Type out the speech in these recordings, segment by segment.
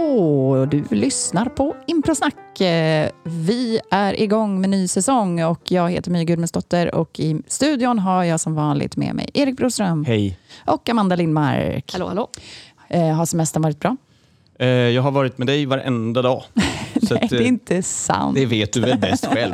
Hallå! Du lyssnar på Improsnack. Eh, Vi är igång med ny säsong och jag heter My Gudmundsdotter och i studion har jag som vanligt med mig Erik Broström Hej. och Amanda Lindmark. Hallå, hallå. Eh, Har semestern varit bra? Eh, jag har varit med dig varenda dag. Så Nej, att, det är inte sant. det vet du väl bäst själv.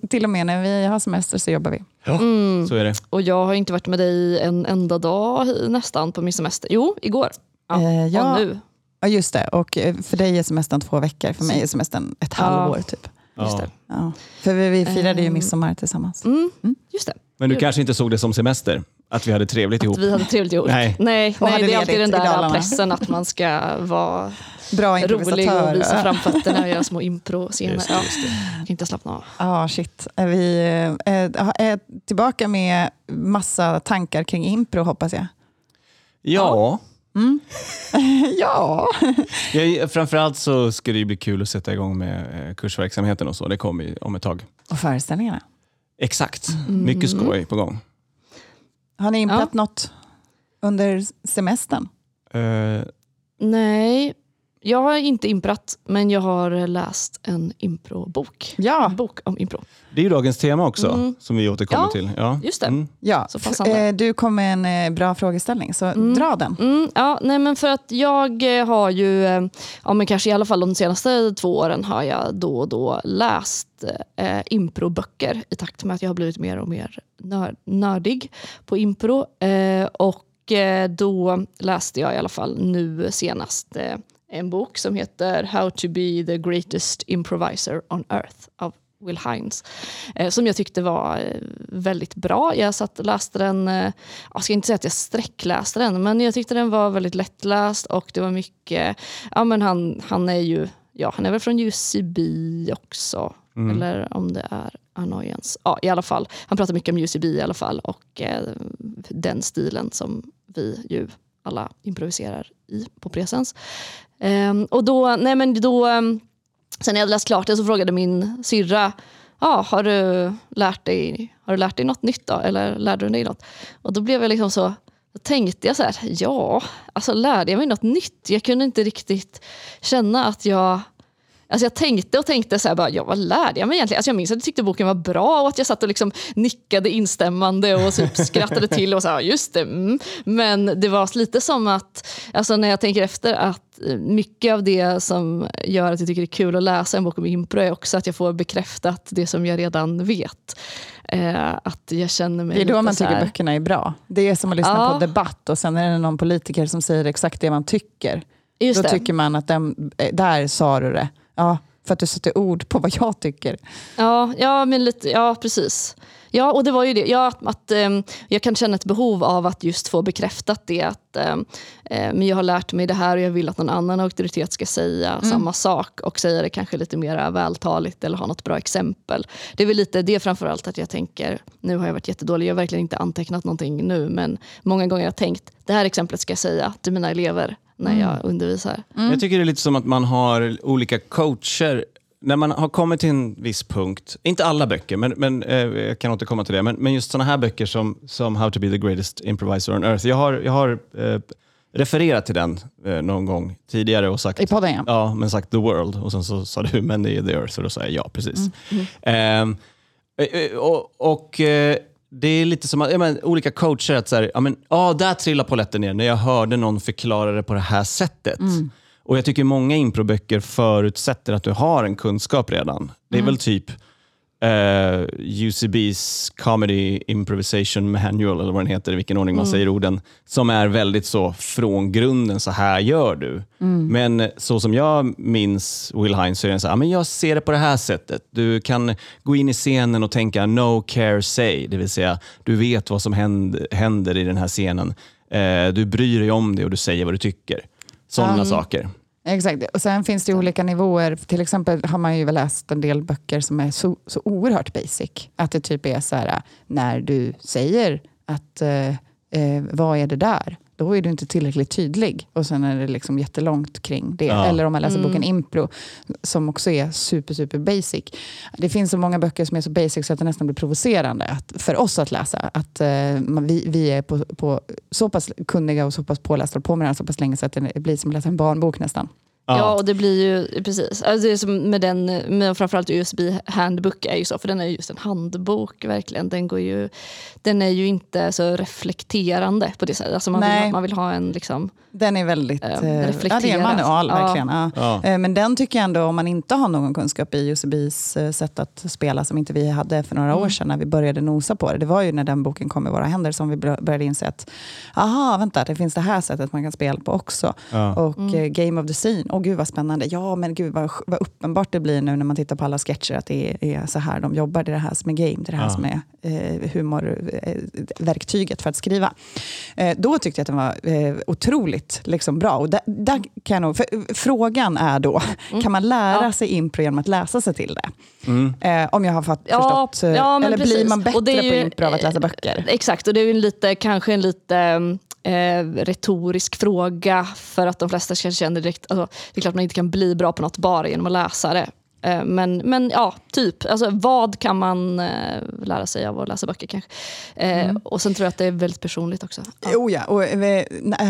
Till och med när vi har semester så jobbar vi. Ja, Mm. så är det. Och jag har inte varit med dig en enda dag nästan på min semester. Jo, igår. Ja, Eh, ja. Och nu. Ja, just det. Och eh, för dig är semestern två veckor, för mig är semestern ett Ja. halvår. Typ. Just Ja. det. Ja. För vi, vi firade ju Ehm. midsommar tillsammans. Mm, just det. Men du kanske inte såg det som semester? Att vi hade trevligt ihop? Att vi hade trevligt ihop. Nej. nej, nej det är alltid den där pressen att man ska vara Bra rolig och visa framfötterna och göra små impro-scener. Just Ja, just kan inte slappna av. Ja, shit. Är Vi eh, är tillbaka med massa tankar kring impro, hoppas jag. Ja, ja. jag, framförallt så ska det ju bli kul att sätta igång med eh, kursverksamheten och så. Det kommer om ett tag. Och föreställningarna. Exakt. Mm. Mycket skoj på gång. Har ni imprat något under semestern? Eh, Nej, jag har inte imprat, men jag har läst en improbok. Ja. En bok om impro. det är ju dagens tema också, Mm. som vi återkommer Ja, till. Ja. just det. Mm. Ja, eh, du kom med en eh, bra frågeställning, så dra den. Mm, ja, nej men för att jag eh, har ju, ja men kanske i alla fall de senaste två åren har jag då och då läst eh, improböcker i takt med att jag har blivit mer och mer nörd, nördig på impro. Eh, och då läste jag i alla fall nu senast eh, en bok som heter How to be the greatest improviser on earth av Will Hines. Eh, som jag tyckte var eh, väldigt bra. Jag satt och läste den, eh, jag ska inte säga att jag sträckläste den, men jag tyckte den var väldigt lättläst och det var mycket, ja men han, han är ju, ja han är väl från UCB också, eller om det är Annoyance. Ja i alla fall, han pratar mycket om UCB i alla fall och eh, den stilen som vi ju alla improviserar i på presens. Um, och då, nej men då, ehm, sen när jag hade läst klart det så frågade min syrra, ah, har, du lärt dig, har du lärt dig något nytt då? Eller lärde du dig något? Och då blev jag liksom så, då tänkte jag så här, ja, alltså lärde jag mig något nytt? Jag kunde inte riktigt känna att jag Alltså jag tänkte och tänkte, så här, bara, ja, vad lärde jag mig egentligen? Alltså jag minns att jag tyckte boken var bra och att jag satt och liksom nickade instämmande och typ skrattade till och sa just det. Mm. Men det var lite som att, alltså när jag tänker efter, att eh, mycket av det som gör att jag tycker det är kul att läsa en bok om impro är också att jag får bekräftat det som jag redan vet. Eh, att jag känner mig Det är då man så tycker här, böckerna är bra. Det är som att lyssna Ja. på debatt och sen är det någon politiker som säger exakt det man tycker. Just då det. tycker man att den, eh, där sa du det. Ja, för att du sätter ord på vad jag tycker. Ja, ja, men lite, ja precis. Ja, och det var ju det. Ja, att, att, ehm, jag kan känna ett behov av att just få bekräftat det. Att, ehm, eh, men jag har lärt mig det här och jag vill att någon annan auktoritet ska säga samma sak och säga det kanske lite mer vältaligt eller ha något bra exempel. Det är väl lite det framförallt att jag tänker, nu har jag varit jättedålig, jag har verkligen inte antecknat någonting nu, men många gånger har jag tänkt, det här exemplet ska jag säga till mina elever när jag undervisar. Jag tycker det är lite som att man har olika coacher. När man har kommit till en viss punkt, inte alla böcker, men, men eh, jag kan återkomma till det, men, men just sådana här böcker som, som How to be the greatest improviser on earth. Jag har, jag har eh, refererat till den eh, någon gång tidigare och sagt I podden ja. Ja, men sagt the world och sen så sa du men det är the earth och då sa jag ja, precis. Ehm, eh, och och eh, det är lite som att, ja, men, olika coacher, att så här, ja, men, ah, där trillar polletten ner när jag hörde någon förklara det på det här sättet. Och Jag tycker många improböcker förutsätter att du har en kunskap redan. Det är väl typ eh, UCBs Comedy Improvisation Manual, eller vad den heter, i vilken ordning man säger orden, som är väldigt så från grunden, så här gör du. Men så som jag minns Will Hines så är det så här, "Ja, men jag ser det på det här sättet. Du kan gå in i scenen och tänka no care say, det vill säga du vet vad som händer, händer i den här scenen. Eh, du bryr dig om det och du säger vad du tycker. Sådana saker. Exakt. Och sen finns det ju olika nivåer. Till exempel har man ju läst en del böcker som är så, så oerhört basic. Att det typ är så här, när du säger att eh, eh, vad är det där? Då är du inte tillräckligt tydlig. Och sen är det liksom jättelångt kring det. Ja. Eller om man läser Mm. boken Impro, som också är super, super basic. Det finns så många böcker som är så basic så att det nästan blir provocerande att, för oss att läsa. Att man, vi, vi är på, på så pass kunniga och så pass pålästa och på med den här så pass länge så att det blir som att läsa en barnbok nästan. Ja. och det blir ju precis. Alltså det är som med den, med framförallt USB handbook är ju så, för den är just en handbok verkligen. Den, går ju, den är ju inte så reflekterande på det sättet. Alltså man, Nej. vill, man vill ha en liksom, Den är väldigt... Eh, eh, ja, det är en manual, verkligen. Ja. Ja. Eh, Men den tycker jag ändå, om man inte har någon kunskap i UCBs eh, sätt att spela, som inte vi hade för några Mm. år sedan när vi började nosa på det. Det var ju när den boken kom i våra händer som vi bör- började inse att, aha, vänta, det finns det här sättet man kan spela på också. Ja. Och Mm. Game of the Scene, åh gud vad spännande. Ja, men gud vad, vad uppenbart det blir nu när man tittar på alla sketcher, att det är, är så här de jobbar. Det är det här som är game, det är det här Ja. som är eh, humorverktyget för att skriva. Eh, då tyckte jag att den var eh, otroligt liksom, bra. Och där, där kan jag nog, för, eh, frågan är då, Mm. kan man lära Ja. sig impro genom att läsa sig till det? Mm. Eh, om jag har fatt, Ja, förstått. eh, eller blir precis. man bättre är på ju, impro av att läsa eh, böcker? Exakt, och det är ju en lite, kanske en lite eh, retorisk fråga för att de flesta kanske känner direkt, alltså, det är klart man inte kan bli bra på något bara genom att läsa det. Eh, men, men ja, typ. Alltså, vad kan man eh, lära sig av att läsa böcker kanske? Eh, Mm. Och sen tror jag att det är väldigt personligt också. Ja. Jo, ja. Och, eh,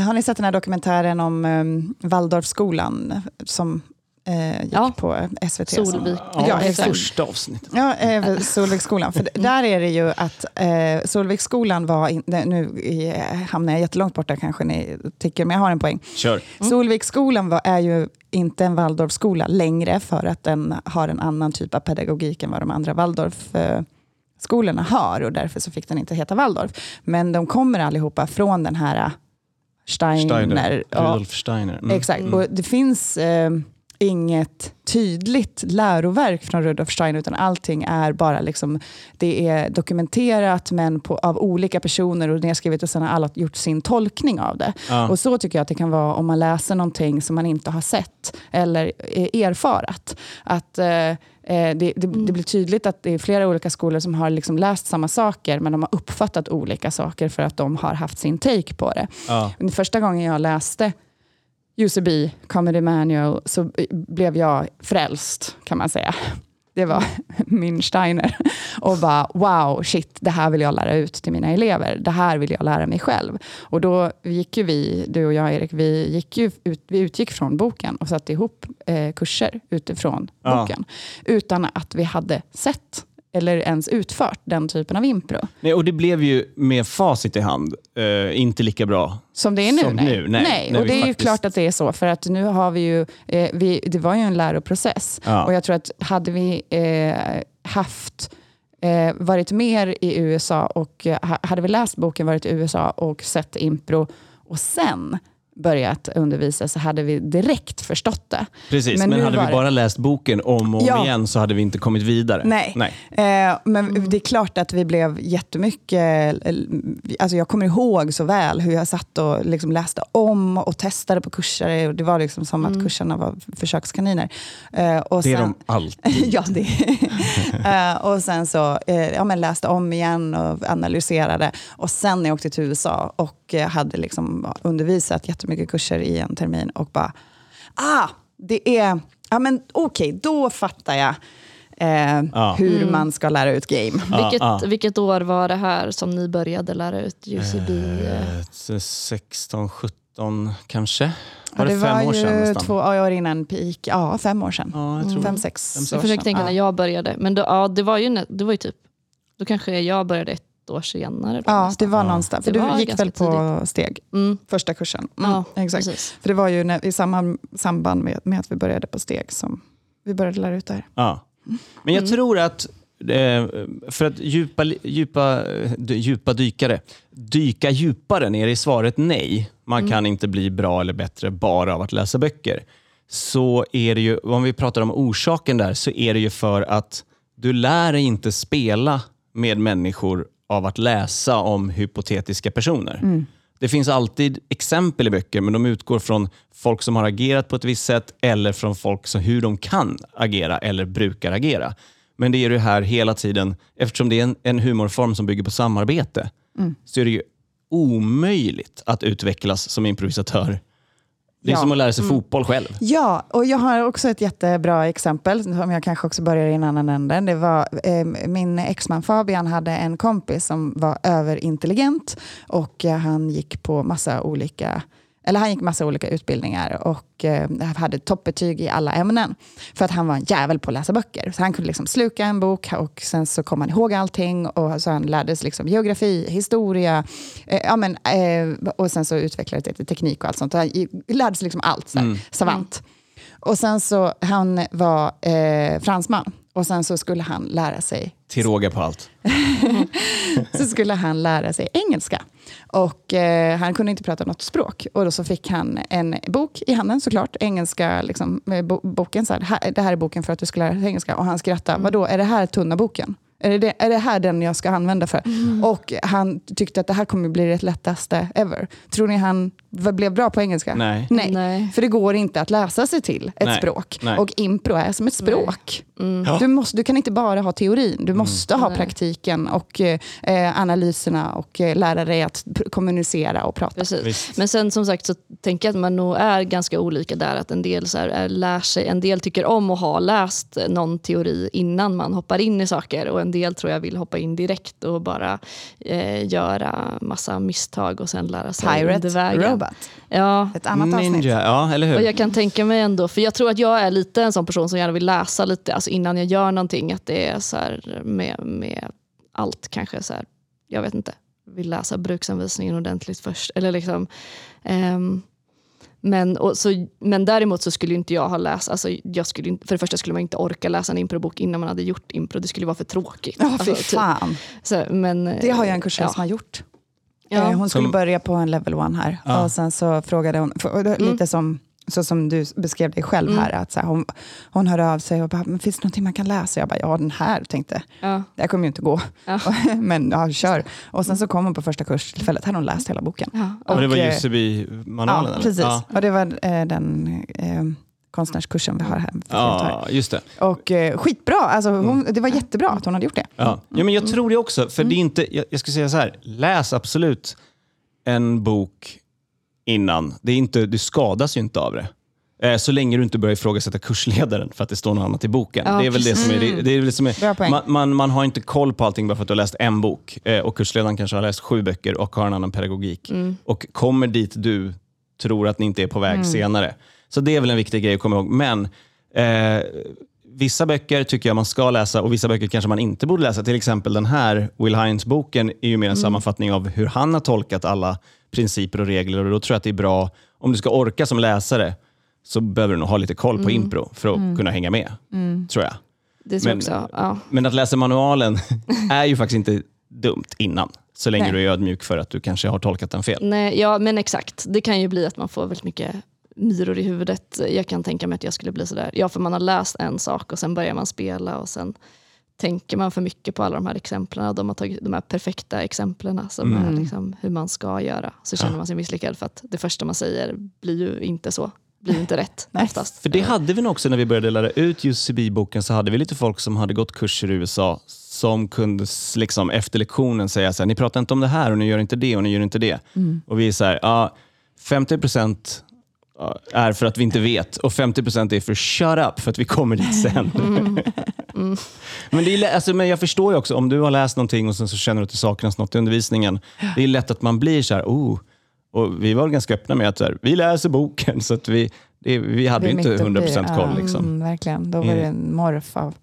har ni sett den här dokumentären om um, Waldorfskolan som eh, gick Ja. på SVT? Solvik. Ja, Ja, första avsnittet. Ja, eh, Solviksskolan. För Mm. där är det ju att eh, Solviksskolan var, in, nu eh, hamnar jag jättelångt borta kanske ni tycker, men jag har en poäng. Kör. Mm. Solviksskolan var, är ju inte en Waldorfskola längre för att den har en annan typ av pedagogik än vad de andra Waldorfskolorna har och därför så fick den inte heta Waldorf. Men de kommer allihopa från den här eh, Steiner. Steiner. ja, Rudolf Steiner. Mm. Exakt, och det finns eh, inget tydligt läroverk från Rudolf Steiner, utan allting är bara liksom, det är dokumenterat men på, av olika personer och nedskrivet och sen har alla gjort sin tolkning av det. Ja. Och så tycker jag att det kan vara om man läser någonting som man inte har sett eller eh, erfarat. Att eh, eh, det, det, det blir tydligt att det är flera olika skolor som har liksom läst samma saker, men de har uppfattat olika saker för att de har haft sin take på det. Ja. Första gången jag läste UCB Comedy Manual så blev jag frälst, kan man säga. Det var min Steiner. Och bara, wow, shit, det här vill jag lära ut till mina elever. Det här vill jag lära mig själv. Och då gick ju vi, du och jag Erik, vi, gick ju ut, vi utgick från boken och satte ihop eh, kurser utifrån Ja. boken. Utan att vi hade sett eller ens utfört den typen av impro. Nej, och det blev ju med facit i hand eh, inte lika bra. Som det är nu? Nej. nu, nej. När och det är ju faktiskt- klart att det är så. För att nu har vi ju, eh, vi, det var ju en läroprocess. Ja. Och jag tror att hade vi eh, haft eh, varit mer i USA och eh, ha- hade vi läst boken, varit i USA och sett impro och sen börjat undervisa så hade vi direkt förstått det. Precis, Men men, hade vi det- bara läst boken om och om Ja. igen så hade vi inte kommit vidare. Nej. Nej. Eh, men det är klart att vi blev jättemycket... eh, Alltså jag kommer ihåg så väl hur jag satt och liksom läste om och testade på kurser. Och Det var liksom som att kurserna var försökskaniner. Eh, och Det är sen, de alltid. ja, det. Eh, och sen så eh, ja, men läste om igen och analyserade. Och sen när jag åkte till USA och eh, hade liksom undervisat jättemycket kurser i en termin och bara, ah, det är, ja men okej, då fattar jag eh, Ja. hur man ska lära ut game. Ja, vilket, ja. vilket år var det här som ni började lära ut UCB? eh? Eh, 16, 17 kanske? Ja, Var det, det fem var år sedan nästan? två år innan peak. Ja, fem år sedan. Tror Fem, sex Fem, sex. år Jag försöker tänka när jag började. Men då, ja, det, var ju, det var ju typ, då kanske jag började ett år senare. Då, Ja, det var någonstans. För Det du gick väl på steg, Mm. första kursen? Mm, Ja, exakt. precis. För det var ju när, i samband, samband med, med att vi började på steg som vi började lära ut det här. Ja. Men jag Mm. tror att eh, för att djupa, djupa, djupa dykare, dyka djupare ner i svaret nej, man Mm. kan inte bli bra eller bättre bara av att läsa böcker. Så är det ju, om vi pratar om orsaken där, så är det ju för att du lär dig inte spela med människor av att läsa om hypotetiska personer. Det finns alltid exempel i böcker, men de utgår från folk som har agerat på ett visst sätt eller från folk som hur de kan agera eller brukar agera. Men det är det här hela tiden, eftersom det är en, en humorform som bygger på samarbete, så är det ju omöjligt att utvecklas som improvisatör. Det är Ja. som att lära sig fotboll själv. Ja, och jag har också ett jättebra exempel, som jag kanske också börjar i en annan ände. Det var, eh, min exman Fabian hade en kompis som var överintelligent och han gick på massa olika eller han gick massa olika utbildningar och eh, hade toppbetyg i alla ämnen. För att han var en jävel på att läsa böcker. Så han kunde liksom sluka en bok och sen så kom han ihåg allting. Och så han lärde sig liksom geografi, historia, eh, ja, men, eh, och sen så utvecklade det till teknik och allt sånt. Han lärde sig liksom allt, så här, savant. Och sen så, han var eh, fransman. Och sen så skulle han lära sig Till råga på allt. så skulle han lära sig engelska. Och eh, han kunde inte prata något språk. Och då så fick han en bok i handen såklart, engelska liksom, med bo boken. Så "Här- det här är boken för att du ska lära dig engelska. Och han skrattade, Mm. vadå, är det här tunna boken? Är det, är det här den jag ska använda för? Mm. Och han tyckte att det här kommer bli det lättaste ever. Tror ni han blev bra på engelska? Nej. Nej. Nej. För det går inte att läsa sig till ett Nej. språk. Nej. Och impro är som ett språk. Mm. Du, måste, du kan inte bara ha teorin, du måste ha Nej. praktiken och eh, analyserna och eh, lära dig att kommunicera och prata. Precis. Visst. Men sen som sagt så tänker jag att man nog är ganska olika där. Att en del så här, är, lär sig, en del tycker om att ha läst någon teori innan man hoppar in i saker och en del tror jag vill hoppa in direkt och bara eh, göra massa misstag och sen lära sig under Pirate vägen. Robot, Ja, ett annat avsnitt. Ninja, ja eller och hur? jag kan tänka mig ändå, för jag tror att jag är lite en sån person som gärna vill läsa lite alltså innan jag gör någonting. Att det är så här med, med allt kanske så här, jag vet inte, vill läsa bruksanvisningen ordentligt först. Eller liksom, ehm, men, och så, men däremot så skulle inte jag ha läst, alltså jag skulle inte, för det första skulle man inte orka läsa en improbok innan man hade gjort impro, det skulle vara för tråkigt. Ja, fy Alltså, typ. fan. så, men, Det har jag en kursen ja. som har gjort. Ja. Eh, Hon skulle Som- börja på en level one här. Ja. Och sen så frågade hon, för, Mm. lite som, så som du beskrev dig själv Mm. här, att så här, hon, hon hörde av sig och bara, men finns det någonting man kan läsa? Jag bara, ja den här, tänkte Ja. det här kommer ju inte gå. Ja. men ja, kör. Och sen så kom hon på första kurstillfället, hade hon läst hela boken. Ja. Och det var och, eh, UCB-manualen? Ja, precis. Ja. Och det var eh, den eh, konstnärskursen vi har här. Ja, just det. Och eh, skitbra, alltså, hon, det var jättebra att hon hade gjort det. Ja. ja, men jag tror det också. För det är inte, jag, jag ska säga så här, läs absolut en bok innan. Det är inte, du skadas ju inte av det. Eh, Så länge du inte börjar ifrågasätta kursledaren för att det står något annat i boken. Ja, det är väl det som är... Det, det är, väl som är man, man, man har inte koll på allting bara för att du har läst en bok. Eh, Och kursledaren kanske har läst sju böcker och har en annan pedagogik. Och kommer dit du tror att ni inte är på väg senare. Så det är väl en viktig grej att komma ihåg. Men eh, vissa böcker tycker jag man ska läsa och vissa böcker kanske man inte borde läsa. Till exempel den här Will Hines-boken är ju mer en sammanfattning av hur han har tolkat alla principer och regler. Och Då tror jag att det är bra, om du ska orka som läsare, så behöver du nog ha lite koll på impro för att kunna hänga med. Tror jag. Det tror Men- också. Ja. Men att läsa manualen är ju faktiskt inte dumt innan. Så länge Nej. du är ödmjuk för att du kanske har tolkat den fel. Nej, ja, men exakt. Det kan ju bli att man får väldigt mycket myror i huvudet. Jag kan tänka mig att jag skulle bli sådär. Ja, för man har läst en sak och sen börjar man spela och sen tänker man för mycket på alla de här exemplen. De har tagit de här perfekta exemplen som Mm. är liksom hur man ska göra. Så känner man sig misslyckad för att det första man säger blir ju inte så. Blir inte rätt Nej, oftast. För det hade vi nog också när vi började lära ut UCB-boken så hade vi lite folk som hade gått kurser i USA som kunde liksom, efter lektionen säga så här, ni pratar inte om det här och ni gör inte det och ni gör inte det. Och vi är så här, ja, 50 procent är för att vi inte vet och 50 procent är för shut up för att vi kommer dit sen. Men, det är, alltså, men jag förstår ju också, om du har läst någonting och sen så känner du att det saknas något i undervisningen. Det är lätt att man blir så här, oh. Och vi var ganska öppna med att så här, vi läser boken, så att vi, det, vi hade är inte mitt uppe i 100% det. koll. Liksom. Mm, verkligen, då var det Mm. en morf av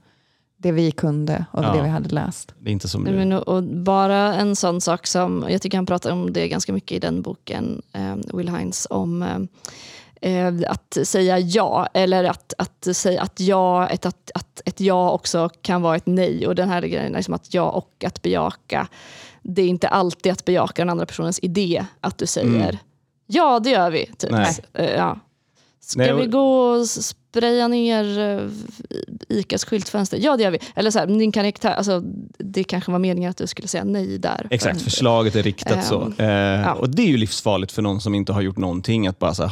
det vi kunde och Ja. det vi hade läst. Det är inte som Nej. Men, och, och bara en sån sak som, jag tycker han pratar om det ganska mycket i den boken, eh, Will Hines, om eh, att säga ja, eller att, att säga att ja, ett, att, att ett ja också kan vara ett nej. Och den här grejen, liksom att ja och att bejaka, det är inte alltid att bejaka den andra personens idé, att du säger Mm. ja, det gör vi. Typ. Nej. Eh, ja. Ska Nej, vi gå och spraya ner eh, Icas skyltfönster? Ja, det gör vi. Eller så här, din karaktär, alltså, det kanske var meningen att du skulle säga nej där. Exakt, förslaget är riktat så. Ehm, Eh, Och det är ju livsfarligt för någon som inte har gjort någonting att bara säga,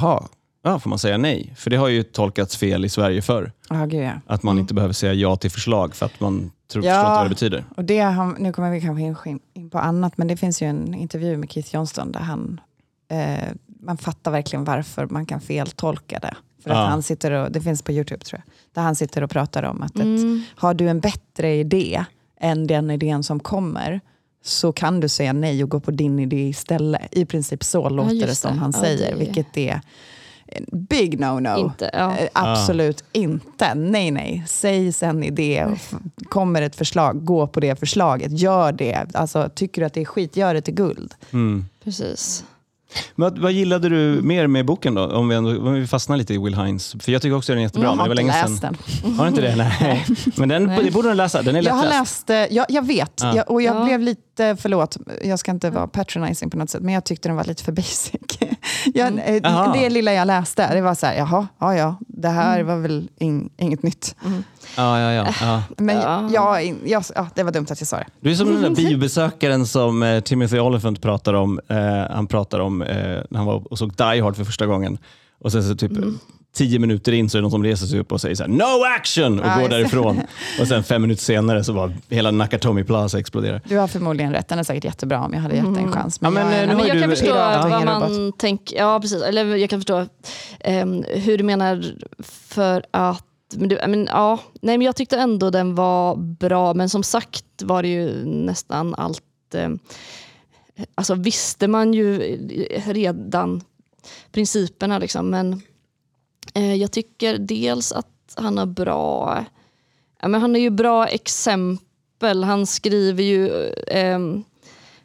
ja, får man säga nej? För det har ju tolkats fel i Sverige förr. Ja, gud ja. Att man inte behöver säga ja till förslag för att man tror Ja. förstått vad det betyder. Och det har, nu kommer vi kanske in, in på annat, men det finns ju en intervju med Keith Johnston där han, eh, man fattar verkligen varför man kan feltolka det. För att Ja. han sitter och, det finns på YouTube tror jag, där han sitter och pratar om att Mm. ett, har du en bättre idé än den idén som kommer, så kan du säga nej och gå på din idé istället. I princip så låter det just som det. han Ja, säger, det- vilket är big no-no. Inte, ja. Eh, Absolut inte. Nej, nej. Säg sen idé. Kommer ett förslag, gå på det förslaget. Gör det. Alltså, tycker du att det är skit, gör det till guld. Mm. Precis. Men Vad, gillade du mer med boken då? Om vi, ändå, om vi fastnar lite i Will Hines. För jag tycker också den är jättebra. Jag men har det var inte länge läst sedan. den. Har du inte det? Nej. Men den Nej. borde du läsa. Den är Jag har lättläst. läst, eh, jag, jag vet, Ja. jag, och jag Ja. blev lite, förlåt, jag ska inte vara patronizing på något sätt, men jag tyckte den var lite för basic. jag, eh, Jaha. det lilla jag läste, det var så här, jaha, ja, ja, det här var väl in, inget nytt. Ja, ja, ja. ja. Men Ja. jag, jag, ja, det var dumt att jag sa det. Du är som den där biobesökaren som eh, Timothy Olyphant pratar om. Eh, han pratar om eh, när han var och såg Die Hard för första gången. Och sen så typ Mm. tio minuter in så är det någon som reser sig upp och säger så här, No action! Och Ja, går därifrån. Och sen fem minuter senare så var hela Nakatomi Plaza exploderar. Du har förmodligen rätt, den är säkert jättebra om jag hade gett den en chans. Ja, men, jag, eh, har men jag kan du- förstå vad man tänker. Ja, precis. Eller jag kan förstå ehm, hur du menar för att men du, men, ja, nej, men jag tyckte ändå den var bra, men som sagt var det ju nästan allt... Eh, alltså visste man ju eh, redan principerna, liksom, men eh, jag tycker dels att han har bra... Ja, men han är ju bra exempel. Han skriver ju... Eh,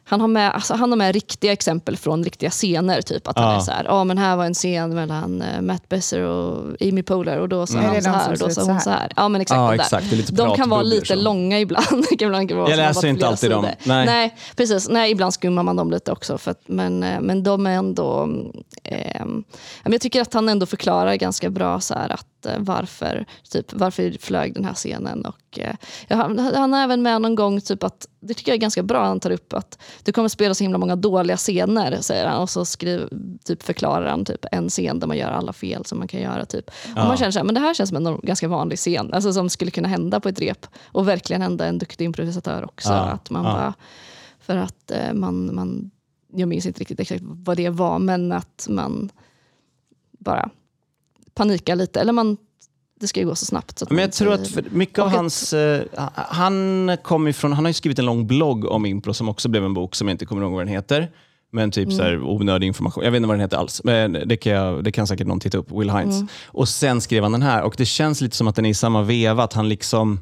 han har, med, alltså han har med riktiga exempel från riktiga scener. Typ att han Ja. är så här, ja men här var en scen mellan eh, Matt Besser och Amy Poehler och då sa Mm. Är han så här och då sa hon så här? Ja men exakt. Ja, där. exakt. Är lite de kan vara lite så. långa ibland. Det kan ibland vara Jag läser inte alltid dem. sidor. Nej. Nej, precis. Nej, ibland skummar man dem lite också. För att, men, eh, men de är ändå... Eh, men jag tycker att han ändå förklarar ganska bra så här att eh, varför, typ, varför flög den här scenen. Och, eh, han, han har även med någon gång, typ att, det tycker jag är ganska bra, han tar upp att det kommer spela så himla många dåliga scener, säger han. Och så skriv, typ förklarar han typ en scen där man gör alla fel som man kan göra. Typ. Och man känner så här, men det här känns som en ganska vanlig scen, alltså som skulle kunna hända på ett rep. Och verkligen hända en duktig improvisatör också. Ja, Att man ja. bara, för att eh, man, man, jag minns inte riktigt exakt vad det var, men att man bara panikar lite. Eller man, det ska ju gå så snabbt. Så Men jag tror att mycket av hans... Eh, han, kom ifrån, han har ju skrivit en lång blogg om impro som också blev en bok som jag inte kommer ihåg vad den heter. Men typ så här, Mm. onödig information. Jag vet inte vad den heter alls. Men det kan, jag, det kan säkert någon titta upp. Will Hines. Mm. Och sen skrev han den här. Och det känns lite som att den är i samma veva. Att han liksom...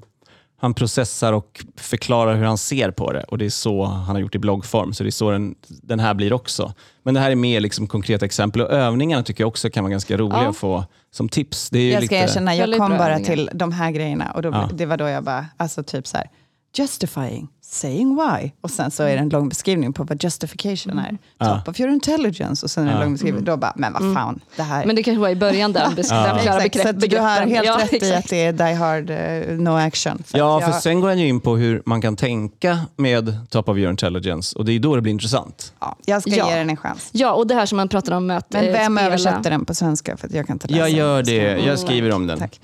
Han processar och förklarar hur han ser på det. Och Det är så han har gjort i bloggform. Så det är så den, den här blir också. Men det här är mer liksom konkreta exempel. Och övningarna tycker jag också kan vara ganska roliga Ja. att få som tips. Det är ju Jag ska lite... erkänna, jag kom bara till de här grejerna och då, Ja. det var då jag bara, alltså typ så här, justifying, saying why. Och sen så är det en lång beskrivning på vad justification är. Ja. Top of your intelligence. Och sen är det en Ja. lång beskrivning. Då bara, men vad fan, det här... Men det kanske var i början där, där förklarar Exakt, så du har helt Ja, rätt i att det är Die Hard, eh, No Action. För Ja, för jag, sen går han ju in på hur man kan tänka med Top of your intelligence och det är då det blir intressant. ja, jag ska Ja. ge den en chans. Ja, och det här som man pratar om att Men eh, vem spela, översätter den på svenska? För att jag kan inte läsa. Jag gör det, jag skriver om den. Tack.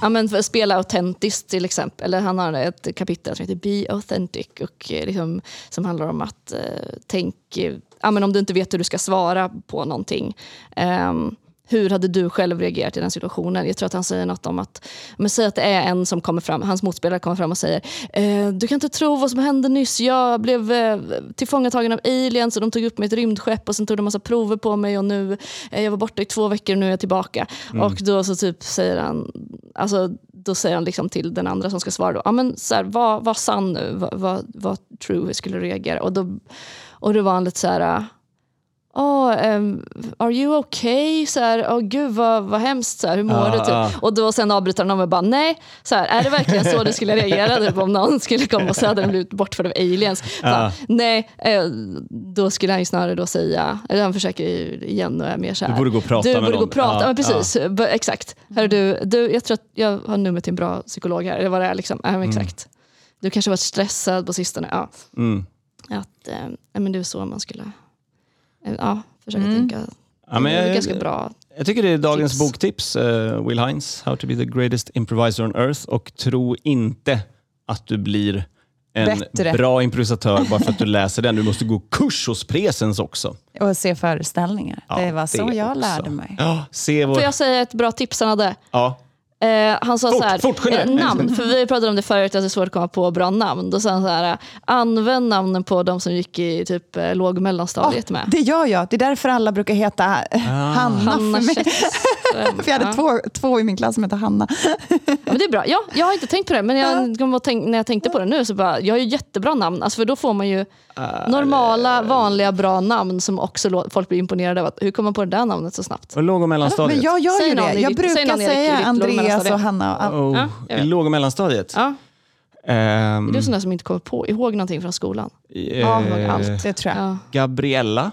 ja, men för att spela autentiskt till exempel. Eller han har ett kapitel som heter Be authentic och eh, liksom, som handlar om att eh, tänk, eh, ja, men om du inte vet hur du ska svara på någonting. ehm, hur hade du själv reagerat i den situationen? Jag tror att han säger något om att, men säg att det är en som kommer fram, hans motspelare kommer fram och säger eh, Du kan inte tro vad som hände nyss, jag blev eh, tillfångatagen av aliens och de tog upp mig i ett rymdskepp och sen tog de massa prover på mig och nu, eh, jag var borta i två veckor och nu är jag tillbaka. Och då så typ säger han, alltså då säger han liksom till den andra som ska svara då, ja men så här, var, var sann nu, vad, vad, vad true hur skulle du reagera? Och då, och då var han lite så här, Oh, um, are you okay? Så här, oh, gud vad, vad hemskt, så här, hur mår Ja, du? Typ. ja. Och då sen avbryter han och bara, nej, så här, är det verkligen så du skulle reagera typ, om någon skulle komma och säga att den blivit bortförd av aliens? Bara, Nej, eh, då skulle han ju snarare då säga, eller han försöker ju igen och är mer så här. Du borde gå och prata du med borde gå någon. och prata, Ja, men precis, exakt. Hör du, du, jag tror att jag har nummer till en bra psykolog här, eller vad det är liksom. Men exakt. Du kanske varit stressad på sistone. Ja. Mm. Att, eh, men det är så man skulle ja, försöka Mm. tänka. Ja, men det är jag- ganska bra. Jag tycker det är dagens Tips. boktips, eh, Will Hines, How to be the greatest improviser on earth. Och tro inte att du blir en Bättre. bra improvisatör bara för att du läser den. Du måste gå kurs hos Presens också. Och se föreställningar. Ja, det var så det jag också. lärde mig. Ja, se vår... Får jag säga ett bra tips han hade? Ja. Eh, han sa Fort, så här, fort, eh, namn, för vi pratade om det förut, att det är svårt att komma på bra namn. Då sa han så här, använd namnen på de som gick i typ eh, låg och mellanstadiet med. Det gör jag. Det är därför alla brukar heta eh, Hanna, Hanna för mig. För jag hade Ja. två, två i min klass som hette Hanna. Ja, men det är bra. Ja, jag har inte tänkt på det, men jag, tänk, när jag tänkte på det nu så bara, jag har ju jättebra namn. Alltså för då får man ju normala, vanliga, bra namn som också folk blir imponerade av. Att, hur kom man på det där namnet så snabbt? Och låg och mellanstadiet? Men jag gör ju det. Jag brukar säga ditt Andreas lågmellanstadie. och Hanna. oh, Ja, I låg och mellanstadiet? Ja, Ehm, är du sån där som inte kommer på, ihåg någonting från skolan? eh, Ja, allt. Det tror jag. Ja. Gabriella?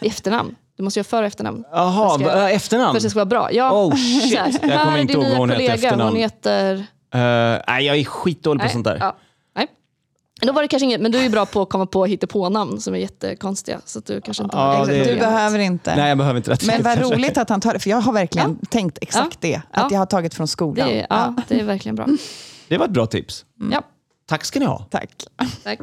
I efternamn. Du måste göra för och efternamn. Jaha, va- efternamn? För att det ska vara bra. Ja. Oh shit, jag kommer inte ihåg vad hon heter efternamn. Hon heter... Eh, nej, jag är skitdålig på Nej, sånt där. Ja. Då var det kanske inget, men du är ju bra på att komma på hittepånamn som är jättekonstiga. Så att du kanske inte har Ja, det. Du Ja. behöver inte. Nej, jag behöver inte det. Men vad Kanske. roligt att han tar det, för jag har verkligen tänkt exakt det. Att Ja. jag har tagit från skolan. Det är, ja, det är verkligen bra. Det var ett bra tips. Ja, Tack ska ni ha. Tack. tack.